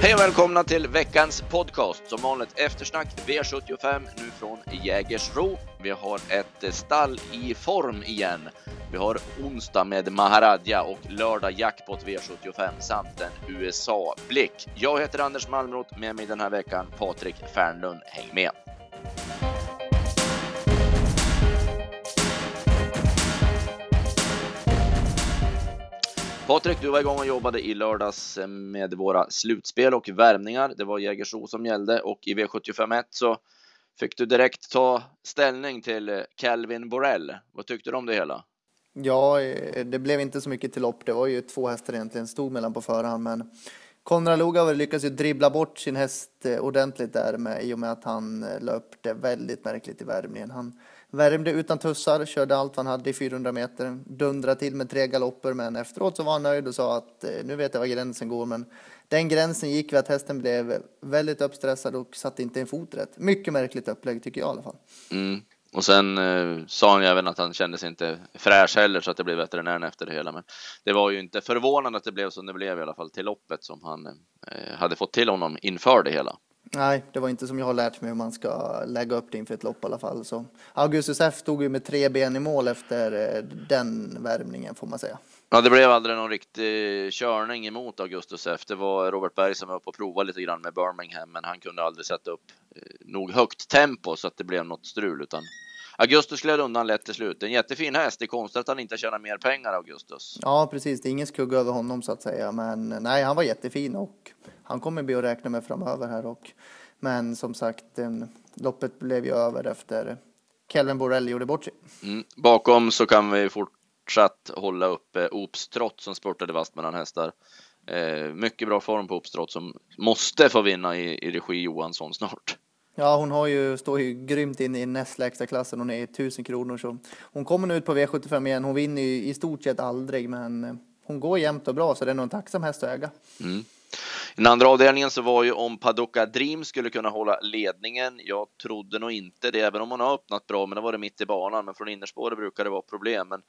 Hej och välkomna till veckans podcast. Som vanligt eftersnack V75 nu från Jägersro. Vi har ett stall i form igen. Vi har onsdag med Maharadja och lördag jackpot V75 samt en USA-blick. Jag heter Anders Malmroth, med mig den här veckan Patrik Fernlund. Häng med! Patrik, du var igång och jobbade i lördags eh, med våra slutspel och värmningar. Det var Jägersro som gällde och i V751 så fick du direkt ta ställning till eh, Calvin Borrell. Vad tyckte du om det hela? Ja, eh, det blev inte så mycket till lopp. Det var ju två hästar egentligen stod mellan på förhand, men Konrad Lugauer lyckades ju dribbla bort sin häst ordentligt där med, i och med att han löpte väldigt märkligt i värmningen. Han Värmde utan tussar, körde allt vad han hade i 400 meter, dundrade till med tre galopper, men efteråt så var han nöjd och sa att eh, nu vet jag var gränsen går, men den gränsen gick vid att hästen blev väldigt uppstressad och satte inte en fot rätt. Mycket märkligt upplägg tycker jag i alla fall. Mm. Och sen eh, sa han ju även att han kände sig inte fräsch heller så att det blev veterinären efter det hela. Men det var ju inte förvånande att det blev som det blev i alla fall till loppet som han eh, hade fått till honom inför det hela. Nej, det var inte som jag har lärt mig hur man ska lägga upp det inför ett lopp i alla fall. Så Augustus F stod ju med tre ben i mål efter eh, den värmningen får man säga. Ja, det blev aldrig någon riktig körning emot Augustus F. Det var Robert Berg som var uppe och provade lite grann med Birmingham, men han kunde aldrig sätta upp eh, nog högt tempo så att det blev något strul, utan Augustus gled undan lätt till slut. En jättefin häst. Det är konstigt att han inte tjänar mer pengar, Augustus. Ja, precis. Det är ingen skugga över honom så att säga, men nej, han var jättefin och han kommer bli att räkna med framöver här. Och, men som sagt, loppet blev ju över efter Kelvin Borrell gjorde bort sig. Mm. Bakom så kan vi fortsatt hålla uppe Oops Trott som spurtade vast mellan hästar. Eh, mycket bra form på Oops Trott som måste få vinna i, i regi Johansson snart. Ja, hon har ju, står ju grymt in i näst lägsta klassen. Hon är 1000 kronor så hon kommer nu ut på V75 igen. Hon vinner ju i stort sett aldrig, men eh, hon går jämnt och bra så det är nog en tacksam häst att äga. Mm. I den andra avdelningen så var ju om Padoka Dream skulle kunna hålla ledningen. Jag trodde nog inte det, även om hon har öppnat bra, men det var det mitt i banan. Men från innerspåret brukar det vara problem. Men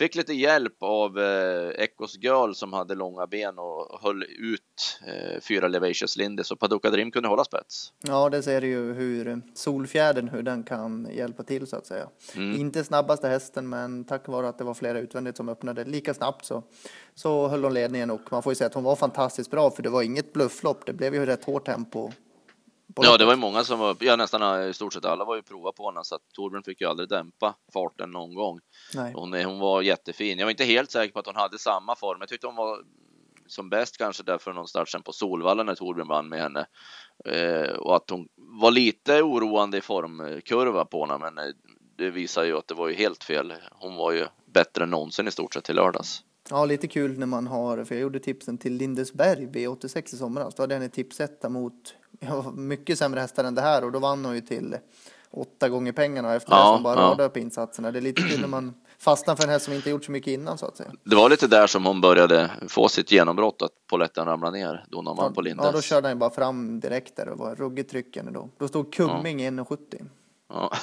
fick lite hjälp av eh, Echos Girl som hade långa ben och höll ut eh, fyra Levacious Lindy, så Padoka Dream kunde hålla spets. Ja, det ser ju hur Solfjärden, hur den kan hjälpa till så att säga. Mm. Inte snabbaste hästen, men tack vare att det var flera utvändigt som öppnade lika snabbt så, så höll hon ledningen och man får ju säga att hon var fantastiskt bra, för det var inget blufflopp. Det blev ju rätt hårt tempo Ja, det var ju många som var, ja nästan i stort sett alla var ju prova på henne så att Torbjörn fick ju aldrig dämpa farten någon gång. Nej. Hon, hon var jättefin. Jag var inte helt säker på att hon hade samma form. Jag tyckte hon var som bäst kanske därför någon start sen på Solvalla när Torbjörn vann med henne. Eh, och att hon var lite oroande i formkurva på henne, men eh, det visar ju att det var ju helt fel. Hon var ju bättre än någonsin i stort sett i lördags. Ja, lite kul när man har, för jag gjorde tipsen till Lindesberg V86 i somras. Då hade jag en tipsetta mot ja, mycket sämre hästar än det här och då vann hon ju till åtta gånger pengarna efter ja, det bara ja. radade upp insatserna. Det är lite kul när man fastnar för en häst som inte gjort så mycket innan så att säga. Det var lite där som hon började få sitt genombrott, att poletten ramlade ner då när man ja, på Lindes. Ja, då körde han bara fram direkt där och var ruggigt tryckande då. Då stod Kumming ja. 1,70. Ja.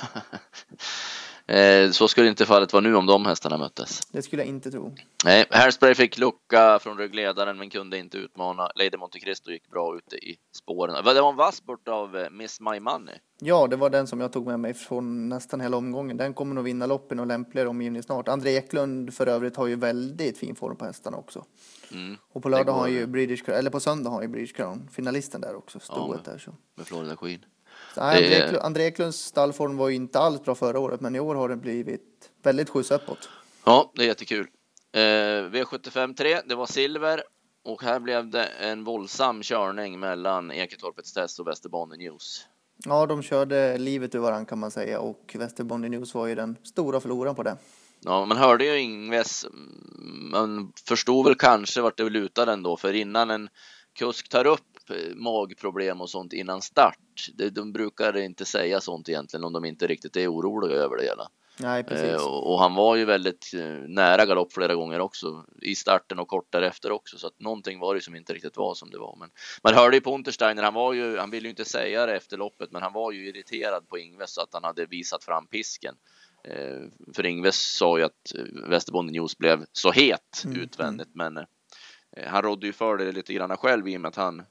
Eh, så skulle inte fallet vara nu om de hästarna möttes. Det skulle jag inte tro. Nej, Hairspray fick lucka från ryggledaren men kunde inte utmana. Lady Monte Cristo gick bra ute i spåren. Det var en vass bort av eh, Miss My Money. Ja, det var den som jag tog med mig från nästan hela omgången. Den kommer nog vinna loppen och lämpligare omgivning snart. André Eklund för övrigt har ju väldigt fin form på hästarna också. Mm. Och på lördag har ju British eller på söndag har ju British Crown finalisten där också, stoet ja, där så. Med Florida Queen. Nej, André, André stallform var ju inte alls bra förra året, men i år har den blivit väldigt skjuts uppåt. Ja, det är jättekul. Eh, V75 3, det var silver och här blev det en våldsam körning mellan Eketorpets test och Västerbotten News. Ja, de körde livet ur varandra kan man säga och Västerbotten News var ju den stora förloraren på det. Ja, man hörde ju Ingves. Man förstod väl kanske vart det lutade ändå, för innan en kusk tar upp magproblem och sånt innan start. De, de brukar inte säga sånt egentligen om de inte riktigt är oroliga över det hela. Nej, precis. Eh, och, och, han var ju väldigt eh, nära galopp flera gånger också i starten och kort därefter också, så att någonting var det som inte riktigt var som det var. Men man hörde ju på Untersteiner, han var ju, han ville ju inte säga det efter loppet, men han var ju irriterad på Ingves så att han hade visat fram pisken. Eh, för Ingves sa ju att Västerbotten News blev så het mm. utvändigt, mm. men han rådde ju för det lite grann själv i och med att han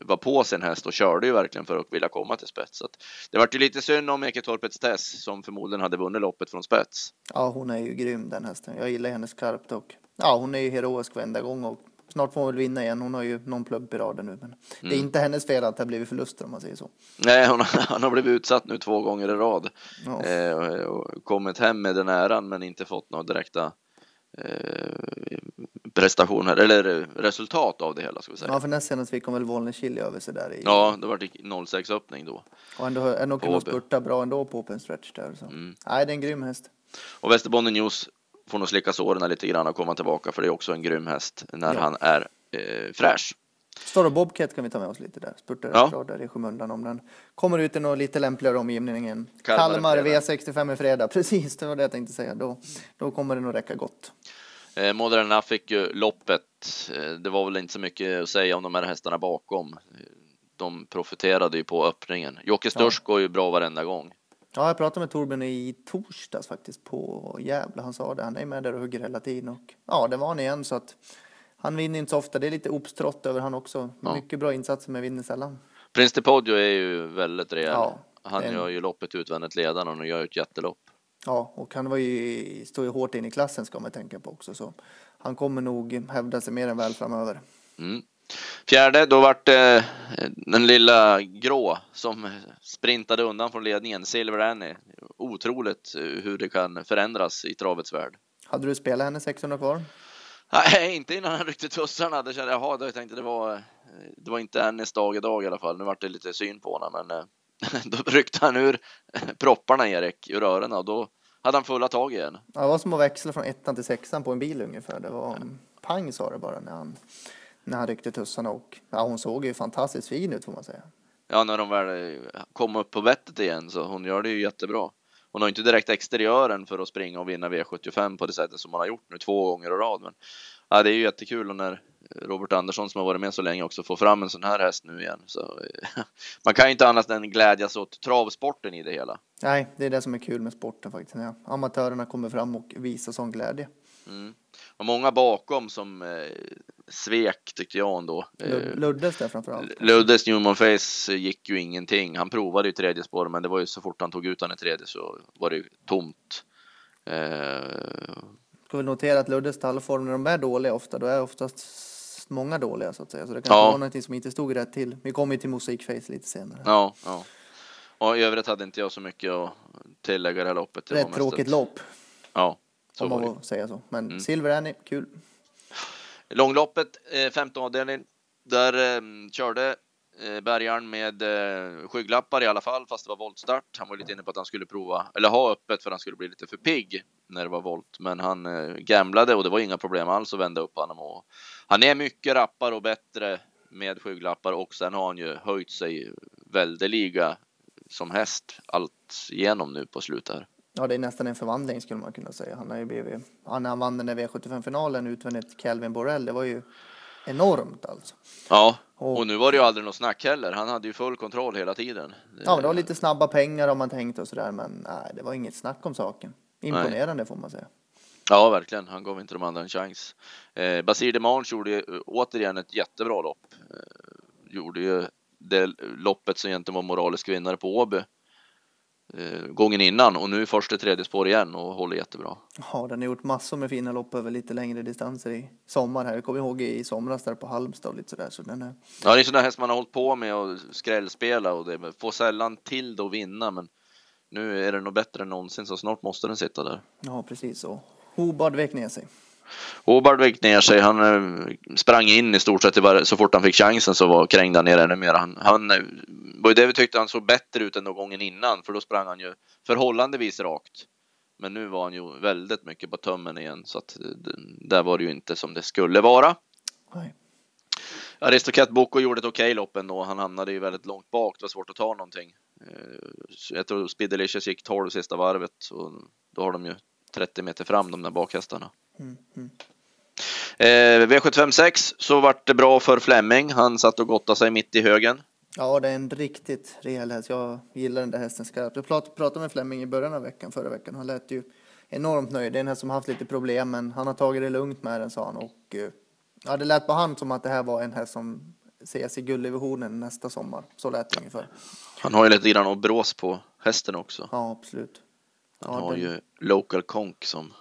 var på sin häst och körde ju verkligen för att vilja komma till spets. Så det vart ju lite synd om Eketorpets Tess som förmodligen hade vunnit loppet från spets. Ja, hon är ju grym den hästen. Jag gillar henne skarpt och ja, hon är ju heroisk varenda gång och snart får hon väl vinna igen. Hon har ju någon plump i raden nu, men mm. det är mm. inte hennes fel att det har blivit förluster om man säger så. Nej, hon har, han har blivit utsatt nu två gånger i rad ja. eh, och kommit hem med den äran, men inte fått några direkta eh, prestationer eller resultat av det hela ska vi säga. Ja, för näst senast fick hon väl Wollner över sig där. I... Ja, det var 06 öppning då. Och ändå, ändå kunde hon spurta bra ändå på open stretch där. Så. Mm. Nej, det är en grym häst. Och Västerbotten News får nog slicka såren lite grann och komma tillbaka för det är också en grym häst när ja. han är eh, fräsch. Stora Bobcat kan vi ta med oss lite där. Spurtar ja. klar där i skymundan om den kommer ut i något lite lämpligare omgivningen. Kalmar, Kalmar V65 i fredag. Precis, det var det jag tänkte säga. Då, då kommer det nog räcka gott. Eh, Moderna fick ju loppet. Eh, det var väl inte så mycket att säga om de här hästarna bakom. De profiterade ju på öppningen. Jocke Störst ja. går ju bra varenda gång. Ja, jag pratade med Torbjörn i torsdags faktiskt på Gävle. Han sa det. Han är med där och hugger hela tiden och ja, det var han igen så att han vinner inte så ofta. Det är lite uppstrott över han också. Ja. Mycket bra insatser men vinner sällan. Prins de Poggio är ju väldigt rejäl. Ja, han en... gör ju loppet utvändigt ledande och gör ett jättelopp. Ja, och han var ju, står ju hårt in i klassen ska man tänka på också. Så han kommer nog hävda sig mer än väl framöver. Mm. Fjärde, då vart eh, den lilla grå som sprintade undan från ledningen, Silver Annie. Otroligt eh, hur det kan förändras i travets värld. Hade du spelat henne 600 kvar? Nej, inte innan han ryckte tussarna. Det kände jag, jaha, jag tänkte det var, det var inte Annies dag idag i alla fall. Nu vart det lite syn på honom, men eh, då ryckte han ur propparna Erik ur öronen och då hade han fulla tag igen. Ja, det var som att växla från ettan till sexan på en bil ungefär. Det var pang sa det bara när han, när han ryckte tussarna och ja, hon såg ju fantastiskt fin ut får man säga. Ja, när de väl kom upp på bettet igen så hon gör det ju jättebra. Hon har inte direkt exteriören för att springa och vinna V75 på det sättet som hon har gjort nu två gånger i rad. Men ja, det är ju jättekul när Robert Andersson som har varit med så länge också får fram en sån här häst nu igen. Så, man kan ju inte annat än glädjas åt travsporten i det hela. Nej, det är det som är kul med sporten faktiskt. När amatörerna kommer fram och visar sån glädje. Mm. Och många bakom som eh, svek tyckte jag ändå. Eh, Luddes där framförallt. Luddes Newman Face gick ju ingenting. Han provade ju tredje spår, men det var ju så fort han tog ut han i tredje så var det ju tomt. Eh... Ska vi notera att Luddes stallform när de är dåliga ofta, då är oftast många dåliga så att säga. Så det kan ja. vara någonting som inte stod rätt till. Vi kommer ju till Mosaikface lite senare. Ja, ja. Och i övrigt hade inte jag så mycket att tillägga det här loppet. Det Rätt tråkigt ett... lopp. Ja, så om man får säga så. Men mm. Silver Annie, kul. Långloppet, eh, 15 avdelning. Där eh, körde eh, Bergaren med eh, skygglappar i alla fall, fast det var voltstart. Han var lite inne på att han skulle prova, eller ha öppet för han skulle bli lite för pigg när det var volt. Men han eh, gamblade och det var inga problem alls att vända upp honom. Och han är mycket rappare och bättre med skygglappar och sen har han ju höjt sig väldeliga som häst allt igenom nu på slutet. Ja, det är nästan en förvandling skulle man kunna säga. Han har ju blivit, han, han vann den där V75-finalen utvändigt Calvin Borrell. Det var ju enormt alltså. Ja, och, och, nu var det ju aldrig något snack heller. Han hade ju full kontroll hela tiden. Ja, det var lite snabba pengar om man tänkte och sådär, men nej, det var inget snack om saken. Imponerande nej. får man säga. Ja, verkligen. Han gav inte de andra en chans. Eh, Basir Demange gjorde eh, återigen ett jättebra lopp. Eh, gjorde ju det loppet som egentligen var moralisk vinnare på Åby gången innan och nu först i tredje spår igen och håller jättebra. Ja, den har gjort massor med fina lopp över lite längre distanser i sommar här. Jag kommer ihåg i somras där på Halmstad och lite sådär. Så den är... Ja, det är sådana häst man har hållit på med och skrällspela och det får sällan till det att vinna, men nu är det nog bättre än någonsin så snart måste den sitta där. Ja, precis och Hobard vek ner sig. Hobard vek ner sig. Han eh, sprang in i stort sett så fort han fick chansen så var krängde han ner ännu mer. Han, han eh, var ju det vi tyckte han såg bättre ut än någon gången innan, för då sprang han ju förhållandevis rakt. Men nu var han ju väldigt mycket på tömmen igen, så att eh, där var det ju inte som det skulle vara. Nej. Aristocat Boko gjorde ett okej okay lopp ändå. Han hamnade ju väldigt långt bak. Det var svårt att ta någonting. Jag tror Spiddelicious gick 12 sista varvet och då har de ju 30 meter fram de där bakhästarna. Mm, mm. Eh, V756 så vart det bra för Flemming. Han satt och gottade sig mitt i högen. Ja, det är en riktigt rejäl häst. Jag gillar den där hästen skarpt. Jag pratade med Flemming i början av veckan, förra veckan. Han lät ju enormt nöjd. Det är en häst som haft lite problem, men han har tagit det lugnt med den, sa han. Och, eh, ja, det lät på han som att det här var en häst som ses i gulddivisionen nästa sommar. Så lät det ungefär. Han har ju lite grann att brås på hästen också. Ja, absolut. Han ja, har den... ju Local Conk som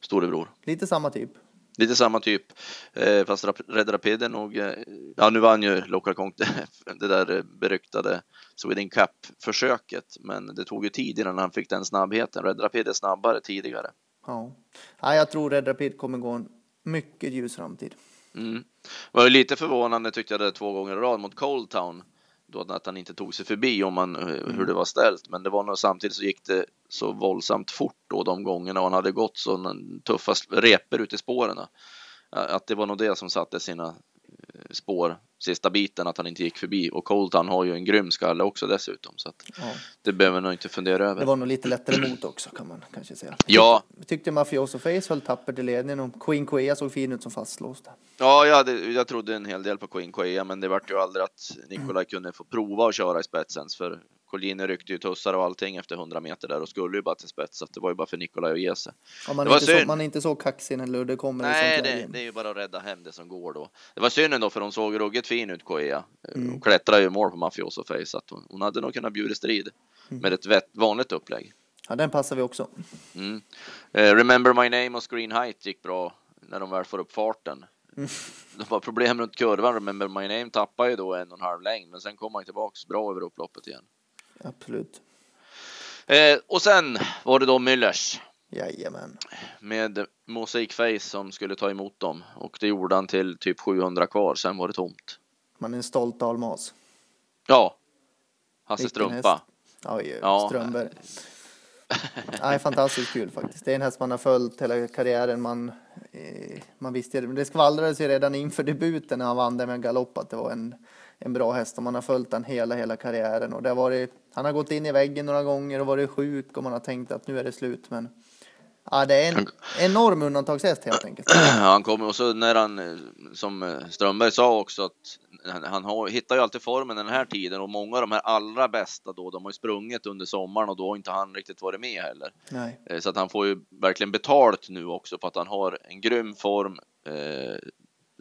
storebror. Lite samma typ. Lite samma typ, eh, fast Red Rapid är nog, eh, ja nu vann ju Local Conk det där beryktade Sweden Cup-försöket, men det tog ju tid innan han fick den snabbheten. Red Rapid är snabbare tidigare. Ja, ja jag tror Red Rapid kommer gå en mycket ljus framtid. Mm. Det var lite förvånande tyckte jag det två gånger i rad mot Cold Town då att han inte tog sig förbi om man, eh, hur mm. det var ställt. Men det var nog samtidigt så gick det så våldsamt fort då de gångerna och han hade gått så tuffa reper ut i spåren. Att det var nog det som satte sina spår sista biten att han inte gick förbi och Colton har ju en grym skalle också dessutom så att ja. det behöver man nog inte fundera över. Det var nog lite lättare mot också kan man kanske säga. Ja. Jag tyckte Mafioso Face höll tappert i ledningen och Queen Quea såg fin ut som fastlåst. Ja, jag, hade, jag trodde en hel del på Queen Quea men det vart ju aldrig att Nikolaj kunde få prova att köra i spetsens för Collini ryckte ju tussar och allting efter 100 meter där och skulle ju bara till spets så det var ju bara för Nikolaj att ge sig. Ja, man, är inte så, man är inte så kaxig när Ludde kommer. Nej, det, det, är ju bara att rädda hem det som går då. Det var synd ändå för hon såg ruggigt fin ut Koea. Mm. Hon klättrade ju mål på Mafioso Face så att hon, hon hade nog kunnat bjuda strid mm. med ett vett, vanligt upplägg. Ja, den passar vi också. Mm. Uh, Remember My Name och Screen Height gick bra när de väl får upp farten. Mm. De har problem runt kurvan. Remember My Name tappar ju då en och en halv längd, men sen kommer han tillbaks bra över upploppet igen. Absolut. Eh, och sen var det då Müllers. Jajamän. Med Mosaic Face som skulle ta emot dem och det gjorde han till typ 700 kvar. Sen var det tomt. Man är en stolt dalmas. Ja. Hasse Strumpa. Oj, ja. Strömberg. Nej, fantastiskt kul faktiskt. Det är en häst man har följt hela karriären. Man, eh, man visste det. Det skvallrades ju redan inför debuten när han vann det med galopp att det var en en bra häst och man har följt den hela, hela karriären. Och det har varit, han har gått in i väggen några gånger och varit sjuk och man har tänkt att nu är det slut. Men ja, det är en enorm undantagshäst helt enkelt. Han kommer och så när han, som Strömberg sa också, att han har, hittar ju alltid formen den här tiden och många av de här allra bästa då, de har ju sprungit under sommaren och då har inte han riktigt varit med heller. Nej. Eh, så att han får ju verkligen betalt nu också på att han har en grym form eh,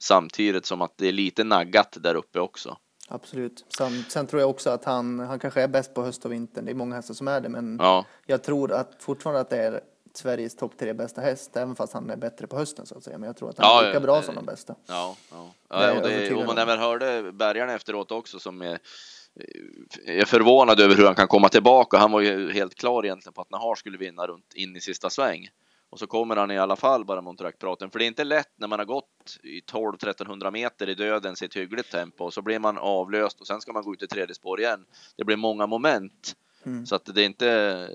samtidigt som att det är lite naggat där uppe också. Absolut. Sen, sen, tror jag också att han, han kanske är bäst på höst och vintern. Det är många hästar som är det, men ja. jag tror att fortfarande att det är Sveriges topp tre bästa häst, även fast han är bättre på hösten så att säga. Men jag tror att han ja, är lika bra som de bästa. Ja, ja. ja och, det, och man även hörde bärgarna efteråt också som är är förvånad över hur han kan komma tillbaka. Han var ju helt klar egentligen på att Nahar skulle vinna runt in i sista sväng. Och så kommer han i alla fall bara Monterac-praten. För det är inte lätt när man har gått i 12-1300 meter i döden i ett hyggligt tempo och så blir man avlöst och sen ska man gå ut i tredje spår igen. Det blir många moment. Mm. Så att det är inte,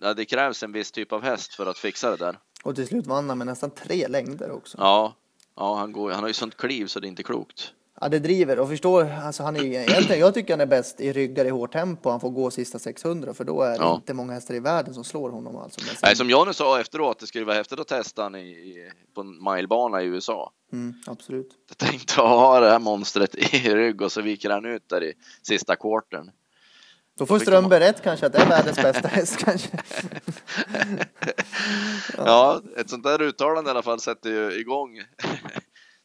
ja, det krävs en viss typ av häst för att fixa det där. Och till slut vann han med nästan tre längder också. Ja, ja han, går, han har ju sånt kliv så det är inte klokt. Ja, det driver och förstår, alltså han är egentligen, jag tycker han är bäst i ryggar i hårt tempo. Han får gå sista 600 för då är det ja. inte många hästar i världen som slår honom alltså. Nej, som nu sa efteråt, det skulle vara häftigt att testa han i, på en milebana i USA. Mm, absolut. Jag tänkte ha det här monstret i rygg och så viker han ut där i sista kvarten. Då får Strömberg man... rätt kanske att det är världens bästa häst kanske. ja. ja, ett sånt där uttalande i alla fall sätter ju igång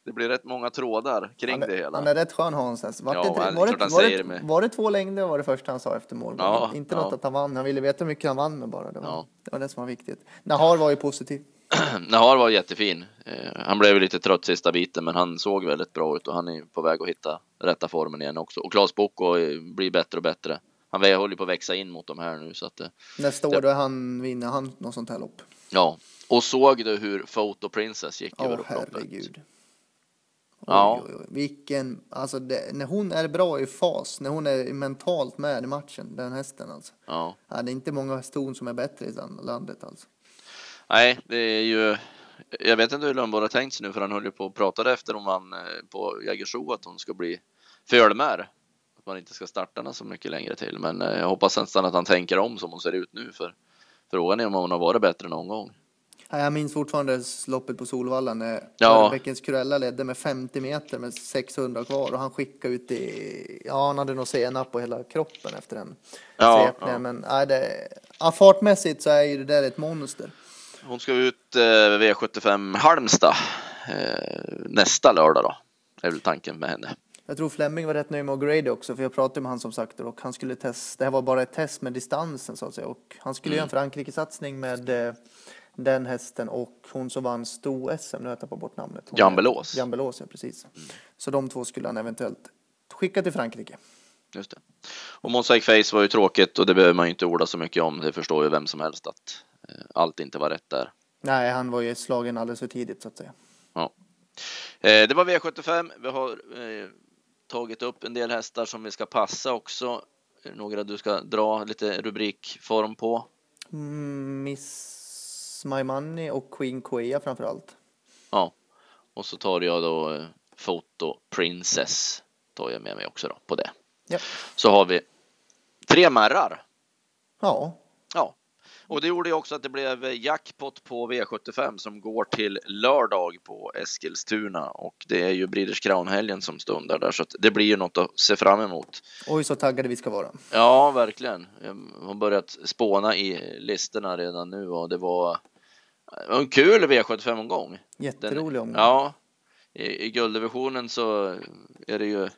det blir rätt många trådar kring är, det hela. Han är rätt skön Hans. Var, ja, det, var, det, var, det, var det två längder var det första han sa efter mål? Ja, inte ja. något att han vann. Han ville veta hur mycket han vann med bara. Det var, ja. det, var det som var viktigt. Nahar var ju positiv. Nahar var jättefin. Eh, han blev lite trött sista biten, men han såg väldigt bra ut och han är på väg att hitta rätta formen igen också. Och Claes Bocco blir bättre och bättre. Han håller på att växa in mot de här nu så att. Eh, Nästa år då är han vinner han något sånt här lopp. Ja, och såg du hur Photo Princess gick oh, över upploppet? herregud. Ja. Oj, oj, oj. Vilken, alltså det, när hon är bra i fas, när hon är mentalt med i matchen, den hästen alltså. Ja. ja det är inte många ston som är bättre i landet alltså. Nej, det är ju, jag vet inte hur Lundborg har tänkt sig nu, för han höll ju på och pratade efter om han eh, på Jägersro att hon ska bli fölmär. Att man inte ska starta henne så mycket längre till, men eh, jag hoppas nästan att han tänker om som hon ser ut nu, för frågan är om hon har varit bättre någon gång. Jag minns fortfarande loppet på Solvalla när ja. Bäckens Kurella ledde med 50 meter med 600 kvar och han skickade ut i, ja han hade nog senap på hela kroppen efter den ja. Ja. Men nej, det, ja, fartmässigt så är ju det där ett monster. Hon ska ut eh, V75 Halmstad eh, nästa lördag då. Är väl tanken med henne. Jag tror Fleming var rätt nöjd med O'Grady också, för jag pratade med han som sagt och han skulle testa. Det här var bara ett test med distansen så att säga och han skulle mm. göra en Frankrike-satsning med eh, den hästen och hon som vann sto-SM, nu har jag tappat bort namnet. Jambelås. Jambelås, ja precis. Mm. Så de två skulle han eventuellt skicka till Frankrike. Just det. Och Mosaic Face var ju tråkigt och det behöver man ju inte orda så mycket om. Det förstår ju vem som helst att eh, allt inte var rätt där. Nej, han var ju slagen alldeles för tidigt så att säga. Ja. Eh, det var V75. Vi har eh, tagit upp en del hästar som vi ska passa också. Några du ska dra lite rubrikform på? Mm, Miss My Money och Queen Quea framför allt. Ja, och så tar jag då eh, Photo Princess tar jag med mig också då på det. Ja. Så har vi tre märrar. Ja. Ja, och det gjorde också att det blev jackpot på V75 som går till lördag på Eskilstuna och det är ju Breeders Crown-helgen som stundar där så att det blir ju något att se fram emot. Oj, så taggade vi ska vara. Ja, verkligen. Jag har börjat spåna i listorna redan nu och det var en kul V75-omgång. Jätterolig omgång. Ja, i, i gulddivisionen så är det ju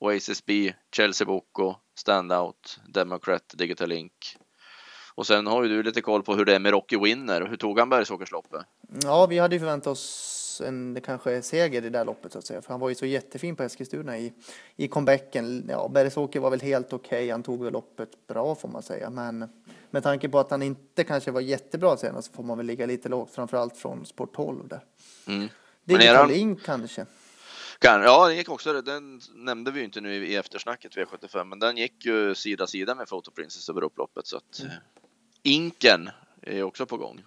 Oasis B, Chelsea Boko, Standout, Democrat, Digital Link, och sen har ju du lite koll på hur det är med Rocky Winner. Hur tog han Bergsåkersloppet? Ja, vi hade ju förväntat oss en kanske seger i det där loppet så att säga. För han var ju så jättefin på Eskilstuna i, i comebacken. Ja, Bergsåker var väl helt okej. Okay. Han tog väl loppet bra får man säga. Men med tanke på att han inte kanske var jättebra senast så får man väl ligga lite lågt. Framförallt från sport 12 där. Mm. Digital. Link kanske. Kan, ja, den gick också. Den nämnde vi ju inte nu i eftersnacket V75, men den gick ju sida sida med Photo Princess över upploppet så att mm. Inken är också på gång.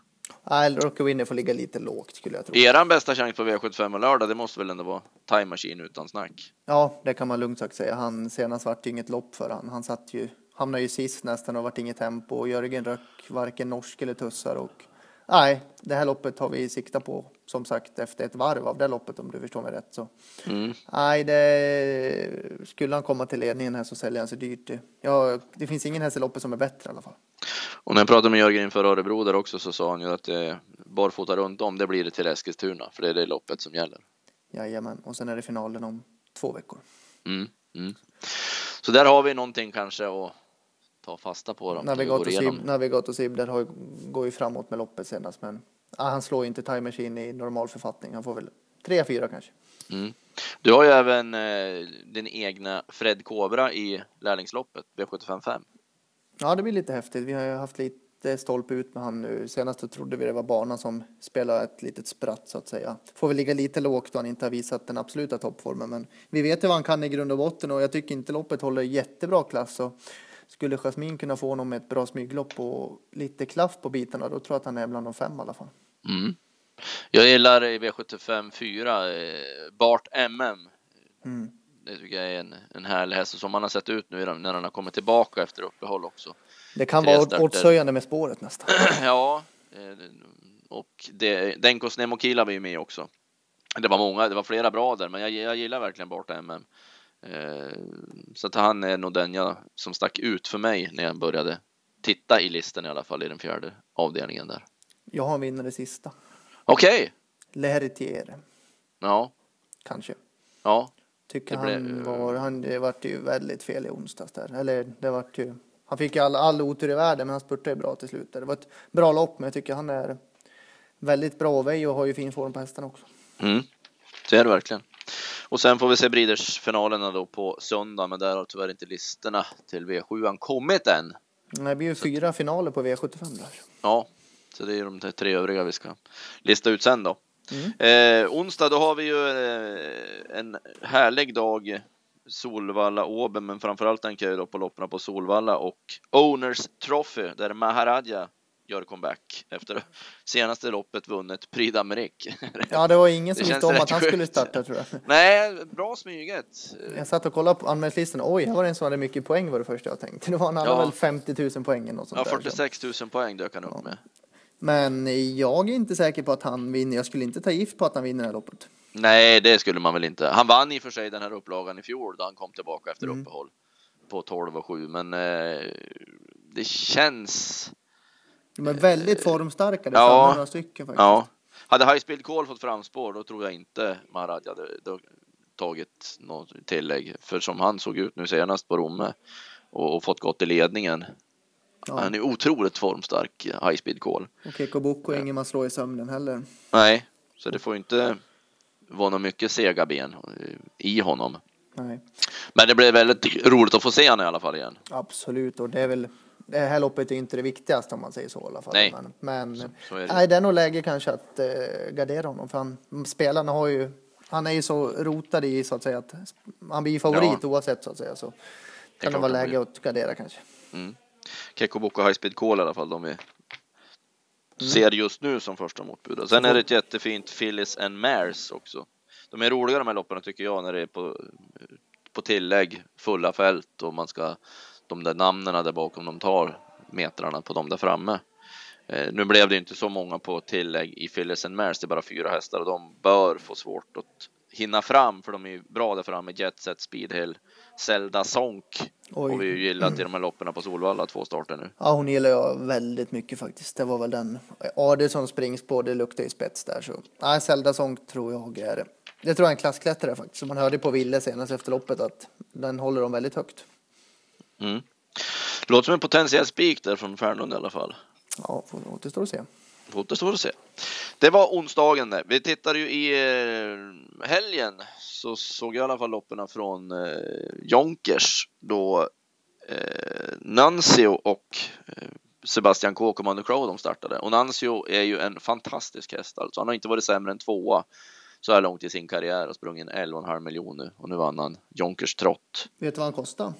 Rocky Winner får ligga lite lågt skulle jag tro. Eran bästa chans på V75 och lördag, det måste väl ändå vara Time Machine utan snack? Ja, det kan man lugnt sagt säga. Han senast vart inget lopp för han. Han satt ju, hamnade ju sist nästan och vart inget tempo Jörgen rök varken norsk eller tussar och nej, det här loppet har vi siktat på som sagt efter ett varv av det loppet om du förstår mig rätt. Så. Mm. Nej, det, skulle han komma till ledningen här så säljer han sig dyrt. Ja, det finns ingen häst i loppet som är bättre i alla fall. Och när jag pratade med Jörgen inför Örebro där också så sa han ju att det barfota runt om det blir det till Eskilstuna för det är det loppet som gäller. Jajamän, och sen är det finalen om två veckor. Mm, mm. Så där har vi någonting kanske att ta fasta på. Dem, Navigator, Sib, Navigator Sib där har, går ju framåt med loppet senast men ah, han slår inte Time Machine i normal författning. Han får väl 3-4 kanske. Mm. Du har ju även eh, din egna Fred Kobra i lärlingsloppet V755. Ja, det blir lite häftigt. Vi har ju haft lite stolpe ut med han nu. Senast trodde vi det var banan som spelade ett litet spratt så att säga. Får väl ligga lite lågt då han inte har visat den absoluta toppformen. Men vi vet ju vad han kan i grund och botten och jag tycker inte loppet håller jättebra klass. Så skulle Jasmin kunna få honom med ett bra smyglopp och lite klaff på bitarna då tror jag att han är bland de fem i alla fall. Mm. Jag gillar i V75 4 eh, Bart MM. Mm. Det tycker jag är en, en härlig häst som man har sett ut nu när han har kommit tillbaka efter uppehåll också. Det kan Tre vara åtshöjande med spåret nästan. ja, eh, och det, Denkos Nemokila var ju med också. Det var många, det var flera bra där, men jag, jag gillar verkligen Bart MM. Eh, så att han är nog den jag, som stack ut för mig när jag började titta i listan i alla fall i den fjärde avdelningen där. Jag har en vinnare sista. Okej. Okay. Leheritier. Ja. Kanske. Ja. Tycker det han blev... var, han, det vart ju väldigt fel i onsdags där. Eller det vart ju, han fick ju all, all otur i världen men han spurtade bra till slut. Det var ett bra lopp men jag tycker han är väldigt bra väg och har ju fin form på hästarna också. Mm. Det är det verkligen. Och sen får vi se Breeders-finalerna då på söndag, men där har tyvärr inte listorna till V7 kommit än. Det blir ju fyra finaler på V75 där. Ja, så det är de tre övriga vi ska lista ut sen då. Mm. Eh, onsdag då har vi ju eh, en härlig dag Solvalla Åben, men framförallt tänker jag då på loppen på Solvalla och Owners Trophy där Maharadja gör comeback efter senaste loppet vunnit Prix d'Amérique. Ja, det var ingen som visste om att han skulle starta tror jag. Nej, bra smyget. Jag satt och kollade på anmälningslistan. Oj, här var det en som hade mycket poäng var det första jag tänkte. Det var han hade ja. väl 50 000 poäng eller något sånt Ja, 46 000 poäng dök han upp ja. med. Men jag är inte säker på att han vinner. Jag skulle inte ta gift på att han vinner det här loppet. Nej, det skulle man väl inte. Han vann i och för sig den här upplagan i fjol då han kom tillbaka efter mm. uppehåll på 12 och 7, men eh, det känns de är väldigt formstarka, det ja, några stycken faktiskt. Ja. Hade High Speed Call fått framspår, då tror jag inte Marad hade tagit något tillägg. För som han såg ut nu senast på Romme och, och fått gått i ledningen. Ja. Han är otroligt formstark, high speed call. Och Keko Boko är ingen man slår i sömnen heller. Nej, så det får inte vara något mycket sega ben i honom. Nej. Men det blev väldigt roligt att få se honom i alla fall igen. Absolut, och det är väl det här loppet är inte det viktigaste om man säger så i alla fall. Nej, men, men så, så är det. nej, det är nog läge kanske att eh, gardera honom. För han, spelarna har ju, han är ju så rotad i så att säga att han blir favorit ja. oavsett så att säga. Så det kan det vara läge att gardera kanske. Mm. Kekko Boko High Speed Call i alla fall, de är Mm. ser just nu som första motbud. Sen är det ett jättefint Phyllis and Mares också. De är roliga de här loppen tycker jag när det är på, på tillägg, fulla fält och man ska de där namnen där bakom de tar metrarna på de där framme. Eh, nu blev det inte så många på tillägg i Phyllis and Mares, det är bara fyra hästar och de bör få svårt att hinna fram för de är bra där framme. Jetset, Speedhill, Zelda Sonk Oj. och vi har ju gillat i de här loppen på Solvalla två starter nu. Ja, hon gillar jag väldigt mycket faktiskt. Det var väl den Adelsson springspår, det luktar ju spets där så. Nej, Zelda Sonk tror jag är det tror jag är en klassklättrare faktiskt. Man hörde på Ville senast efter loppet att den håller de väldigt högt. Mm. Låter som en potentiell spik där från Fernlund i alla fall. Ja, återstår att se. Återstår att se. Det var onsdagen det. Vi tittade ju i eh, helgen så såg jag i alla fall loppen från eh, Jonkers då eh, Nancio och eh, Sebastian K. Commander Crow de startade. Och Nancio är ju en fantastisk häst alltså. Han har inte varit sämre än tvåa så här långt i sin karriär och sprungit 11,5 miljoner och nu vann han Jonkers trott. Vet du vad han kostar?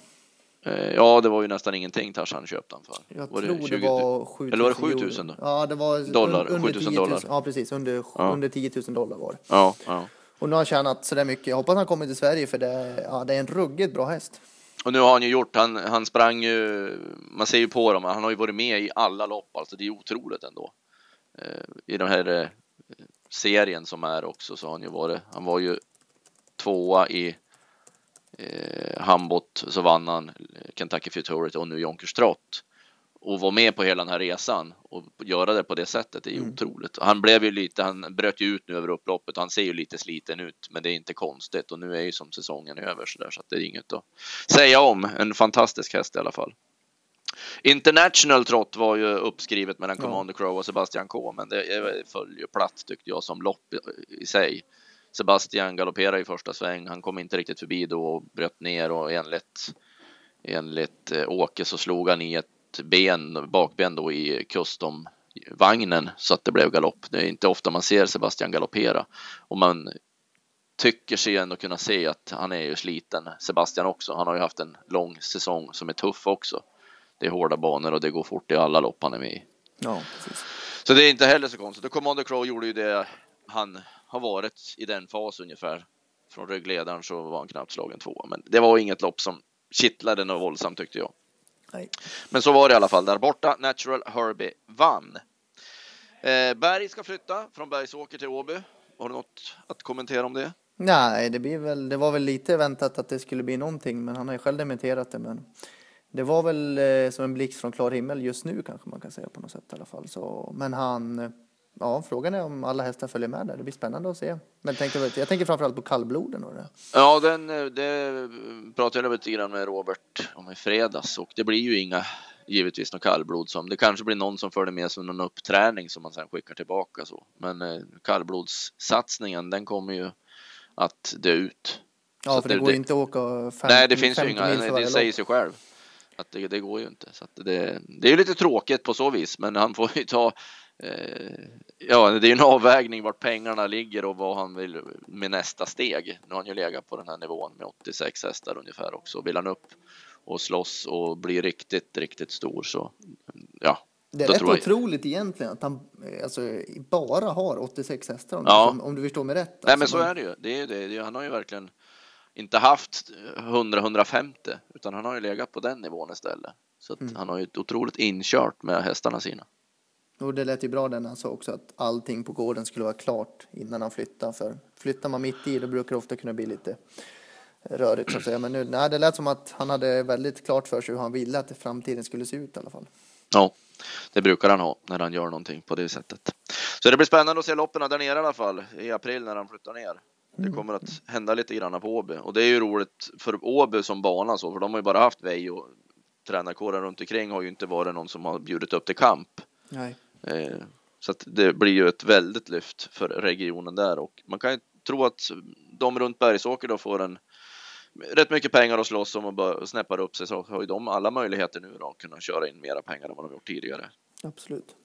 Eh, ja, det var ju nästan ingenting Tarzan köpte han för. Jag var tror det, 20, det var 7 000 Eller var det 7000 då? Ja, det var dollar, under 7000 dollar. Ja, precis. Under, ja. under 10 000 dollar var det. Ja, ja. Och nu har han tjänat så där mycket. Jag hoppas han kommer till Sverige för det, ja, det är en ruggigt bra häst. Och nu har han ju gjort, han, han sprang ju, man ser ju på dem, han har ju varit med i alla lopp, alltså det är otroligt ändå. Eh, I den här eh, serien som är också så har han ju varit, han var ju tvåa i eh, Hambot så vann han Kentucky Futurity och nu Jonkers Trot och vara med på hela den här resan och göra det på det sättet är ju mm. otroligt. Han blev ju lite, han bröt ju ut nu över upploppet han ser ju lite sliten ut, men det är inte konstigt och nu är ju som säsongen över så där så att det är inget att säga om. En fantastisk häst i alla fall. International Trot var ju uppskrivet mellan ja. Commander Crow och Sebastian K, men det föll ju platt tyckte jag som lopp i sig. Sebastian galopperade i första sväng. Han kom inte riktigt förbi då och bröt ner och enligt enligt eh, Åke så slog han i ett ben, bakben då i custom-vagnen så att det blev galopp. Det är inte ofta man ser Sebastian galoppera och man tycker sig ändå kunna se att han är ju sliten. Sebastian också. Han har ju haft en lång säsong som är tuff också. Det är hårda banor och det går fort i alla lopp han är med i. Ja, precis. Så det är inte heller så konstigt. Och Commander Crow gjorde ju det han har varit i den fas ungefär. Från ryggledaren så var han knappt slagen två, men det var inget lopp som kittlade något våldsamt tyckte jag. Nej. Men så var det i alla fall där borta. Natural Herbie vann. Eh, Berg ska flytta från Bergsåker till Åby. Har du något att kommentera om det? Nej, det, blir väl, det var väl lite väntat att det skulle bli någonting, men han har ju själv dementerat det. Men det var väl eh, som en blixt från klar himmel just nu kanske man kan säga på något sätt i alla fall. Så, men han, ja, frågan är om alla hästar följer med där. Det blir spännande att se. Men tänker, jag tänker framförallt på kallbloden. Och det. Ja, den, det pratade jag lite grann med Robert om i fredags och det blir ju inga givetvis något kallblod som det kanske blir någon som följer med som någon uppträning som man sen skickar tillbaka så. Men eh, kallblodssatsningen, den kommer ju att dö ut. Ja, så för det, det går det, inte att åka 50 Nej, det finns ju inga, det säger sig själv. Att det, det går ju inte. Så det, det är ju lite tråkigt på så vis, men han får ju ta Ja, det är ju en avvägning vart pengarna ligger och vad han vill med nästa steg. Nu har han ju legat på den här nivån med 86 hästar ungefär också. Vill han upp och slåss och bli riktigt, riktigt stor så ja. Det är rätt otroligt egentligen att han alltså, bara har 86 hästar om, ja. om, du förstår mig rätt. Alltså, Nej, men så man... är det ju. Det är det. Han har ju verkligen inte haft 100-150 utan han har ju legat på den nivån istället. Så mm. han har ju ett otroligt inkört med hästarna sina. Och det lät ju bra den han sa också att allting på gården skulle vara klart innan han flyttar. För flyttar man mitt i då brukar det ofta kunna bli lite rörigt så att säga. Men nu, nej, det lät som att han hade väldigt klart för sig hur han ville att framtiden skulle se ut i alla fall. Ja, det brukar han ha när han gör någonting på det sättet. Så det blir spännande att se loppen där nere i alla fall i april när han flyttar ner. Det mm. kommer att hända lite grann på Åby och det är ju roligt för Åby som bana så, för de har ju bara haft Vej och tränarkåren runt omkring har ju inte varit någon som har bjudit upp till kamp. Nej. Eh, så att det blir ju ett väldigt lyft för regionen där och man kan ju tro att de runt Bergsåker då får en rätt mycket pengar att slåss om och snäppar upp sig så har ju de alla möjligheter nu då att kunna köra in mera pengar än vad de gjort tidigare. Absolut.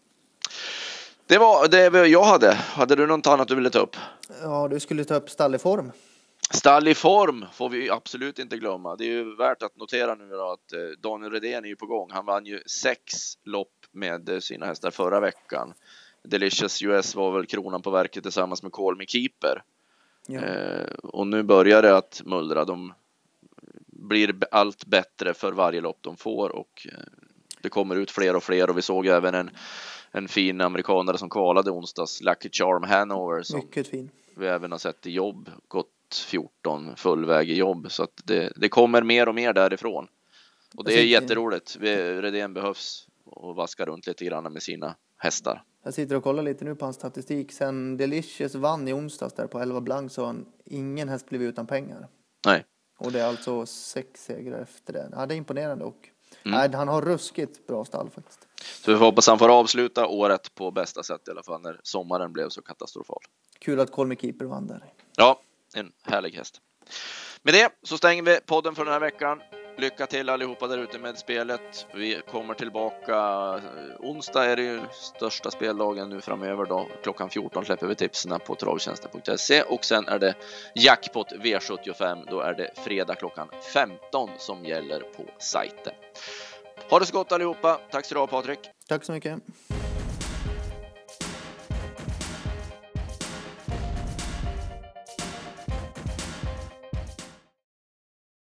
Det var det jag hade. Hade du något annat du ville ta upp? Ja, du skulle ta upp stall i form. Stall i form får vi absolut inte glömma. Det är ju värt att notera nu då att eh, Daniel Redén är ju på gång. Han vann ju sex lopp med sina hästar förra veckan. Delicious US var väl kronan på verket tillsammans med Call Me Keeper. Ja. Eh, och nu börjar det att mullra. De blir allt bättre för varje lopp de får och eh, det kommer ut fler och fler och vi såg även en, en fin amerikanare som kvalade onsdags, Lucky Charm Hanover. Som Mycket fin. Vi även har sett i jobb, gått 14 fullväg i jobb så att det, det kommer mer och mer därifrån. Och det är jätteroligt. Redén behövs och vaska runt lite grann med sina hästar. Jag sitter och kollar lite nu på hans statistik. Sen Delicious vann i onsdags där på 11 blank så har ingen häst blivit utan pengar. Nej. Och det är alltså sex segrar efter det. Ja, det är imponerande och mm. nej, han har ruskigt bra stall faktiskt. Så vi får hoppas han får avsluta året på bästa sätt i alla fall när sommaren blev så katastrofal. Kul att Colmy Keeper vann där. Ja, en härlig häst. Med det så stänger vi podden för den här veckan. Lycka till allihopa där ute med spelet. Vi kommer tillbaka. Eh, onsdag är det ju största speldagen nu framöver då. Klockan 14 släpper vi tipsen på travtjänsten.se och sen är det jackpot V75. Då är det fredag klockan 15 som gäller på sajten. Ha det så gott allihopa. Tack så du ha Patrik. Tack så mycket.